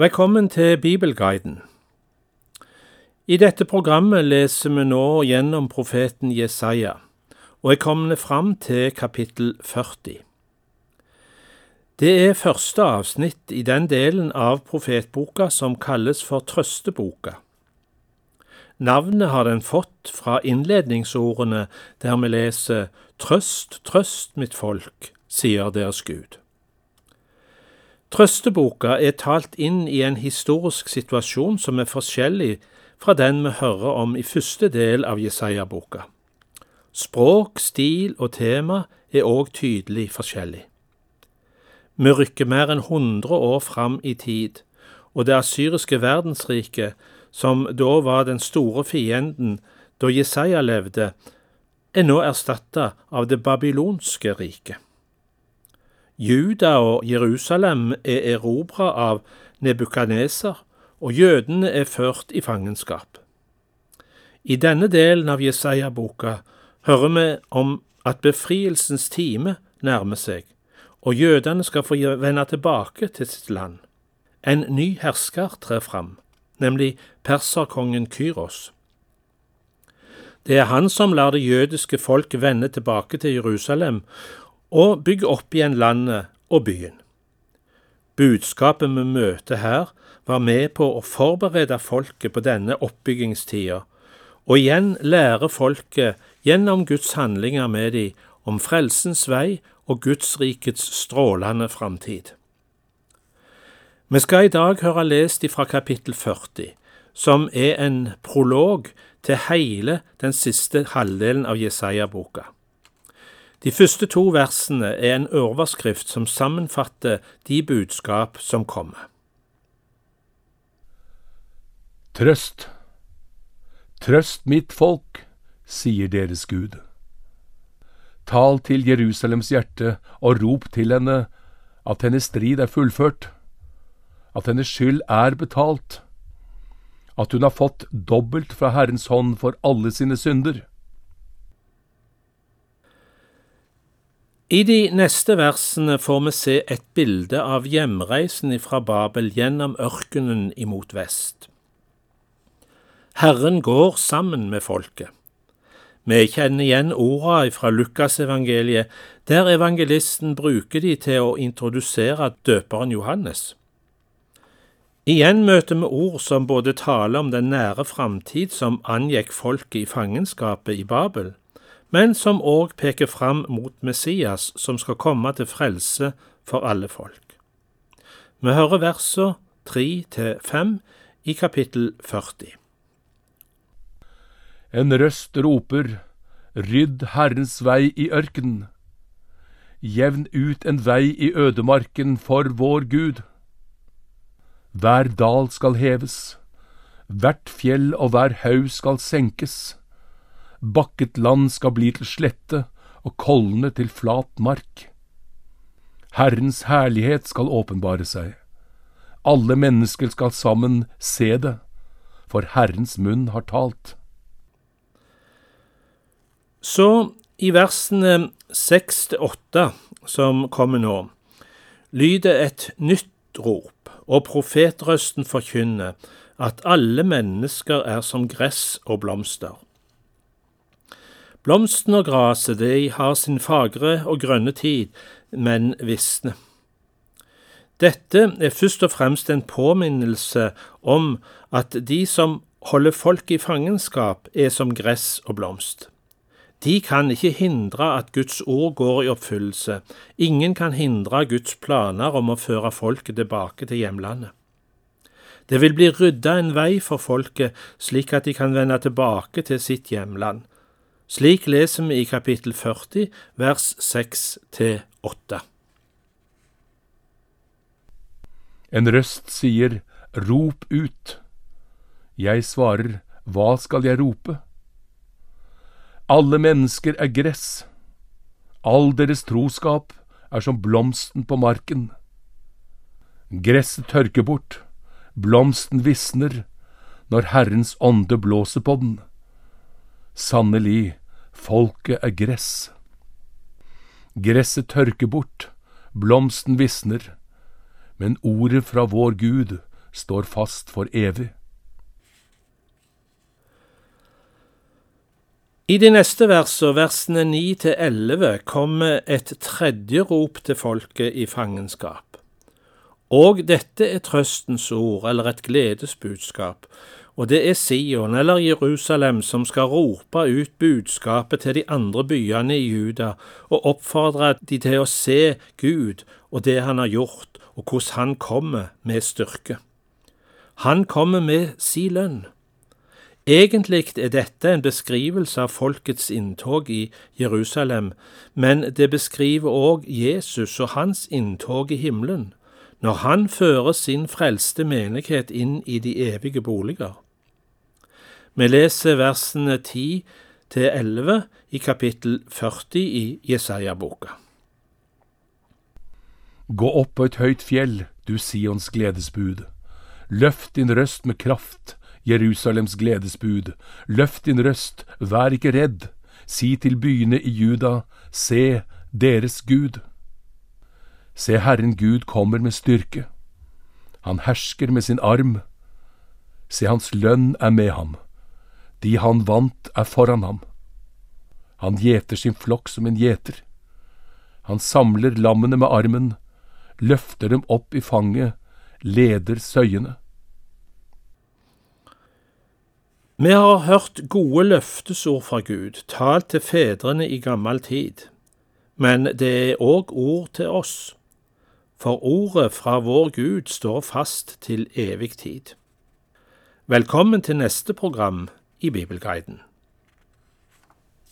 Velkommen til Bibelguiden. I dette programmet leser vi nå gjennom profeten Jesaja, og er kommet fram til kapittel 40. Det er første avsnitt i den delen av profetboka som kalles for Trøsteboka. Navnet har den fått fra innledningsordene der vi leser Trøst, trøst mitt folk, sier deres Gud. Trøsteboka er talt inn i en historisk situasjon som er forskjellig fra den vi hører om i første del av Jesaja-boka. Språk, stil og tema er òg tydelig forskjellig. Vi rykker mer enn 100 år fram i tid, og det asyriske verdensriket, som da var den store fienden da Jesaja levde, er nå erstatta av det babylonske riket. Juda og Jerusalem er erobra av Nebukaneser, og jødene er ført i fangenskap. I denne delen av Jesaja-boka hører vi om at befrielsens time nærmer seg, og jødene skal få vende tilbake til sitt land. En ny hersker trer fram, nemlig perserkongen Kyros. Det er han som lar det jødiske folk vende tilbake til Jerusalem og bygge opp igjen landet og byen. Budskapet vi møter her, var med på å forberede folket på denne oppbyggingstida, og igjen lære folket gjennom Guds handlinger med dem om frelsens vei og Guds rikets strålende framtid. Vi skal i dag høre lest ifra kapittel 40, som er en prolog til hele den siste halvdelen av Jesaja-boka. De første to versene er en overskrift som sammenfatter de budskap som kommer. Trøst, trøst mitt folk, sier deres Gud. Tal til Jerusalems hjerte og rop til henne at hennes strid er fullført, at hennes skyld er betalt, at hun har fått dobbelt fra Herrens hånd for alle sine synder. I de neste versene får vi se et bilde av hjemreisen fra Babel gjennom ørkenen imot vest. Herren går sammen med folket. Vi kjenner igjen ordene fra Lukasevangeliet, der evangelisten bruker de til å introdusere døperen Johannes. Igjen møter vi ord som både taler om den nære framtid som angikk folket i fangenskapet i Babel, men som òg peker fram mot Messias, som skal komme til frelse for alle folk. Vi hører versene tre til fem i kapittel 40. En røst roper, Rydd Herrens vei i ørkenen. Jevn ut en vei i ødemarken for vår Gud. Hver dal skal heves, hvert fjell og hver haug skal senkes bakket land skal bli til slette og kollene til flat mark. Herrens herlighet skal åpenbare seg. Alle mennesker skal sammen se det, for Herrens munn har talt. Så i versene seks til åtte, som kommer nå, lyder et nytt rop, og profetrøsten forkynner at alle mennesker er som gress og blomster. Blomsten og graset, de har sin fagre og grønne tid, men visne. Dette er først og fremst en påminnelse om at de som holder folk i fangenskap, er som gress og blomst. De kan ikke hindre at Guds ord går i oppfyllelse, ingen kan hindre Guds planer om å føre folket tilbake til hjemlandet. Det vil bli rydda en vei for folket slik at de kan vende tilbake til sitt hjemland, slik leser vi i kapittel 40, vers 6–8. En røst sier, Rop ut. Jeg svarer, Hva skal jeg rope? Alle mennesker er gress. All deres troskap er som blomsten på marken. Gresset tørker bort, blomsten visner, når Herrens ånde blåser på den. Sannelig, Folket er gress. Gresset tørker bort, blomsten visner, men ordet fra vår Gud står fast for evig. I de neste versene, versene 9 til 11, kommer et tredje rop til folket i fangenskap. Og dette er trøstens ord, eller et gledesbudskap, og det er Sion eller Jerusalem som skal rope ut budskapet til de andre byene i Juda og oppfordre de til å se Gud og det han har gjort, og hvordan han kommer med styrke. Han kommer med si lønn. Egentlig er dette en beskrivelse av folkets inntog i Jerusalem, men det beskriver òg Jesus og hans inntog i himmelen, når han fører sin frelste menighet inn i de evige boliger. Vi leser versene 10 til 11 i kapittel 40 i Jesaja-boka. Gå opp på et høyt fjell, du Sions gledesbud. Løft din røst med kraft, Jerusalems gledesbud. Løft din røst, vær ikke redd. Si til byene i Juda, se deres Gud. Se, Herren Gud kommer med styrke. Han hersker med sin arm. Se, hans lønn er med ham. De han vant, er foran ham. Han gjeter sin flokk som en gjeter. Han samler lammene med armen, løfter dem opp i fanget, leder søyene. Vi har hørt gode løftesord fra Gud, talt til fedrene i gammel tid, men det er òg ord til oss, for ordet fra vår Gud står fast til evig tid. Velkommen til neste program i Bibelguiden.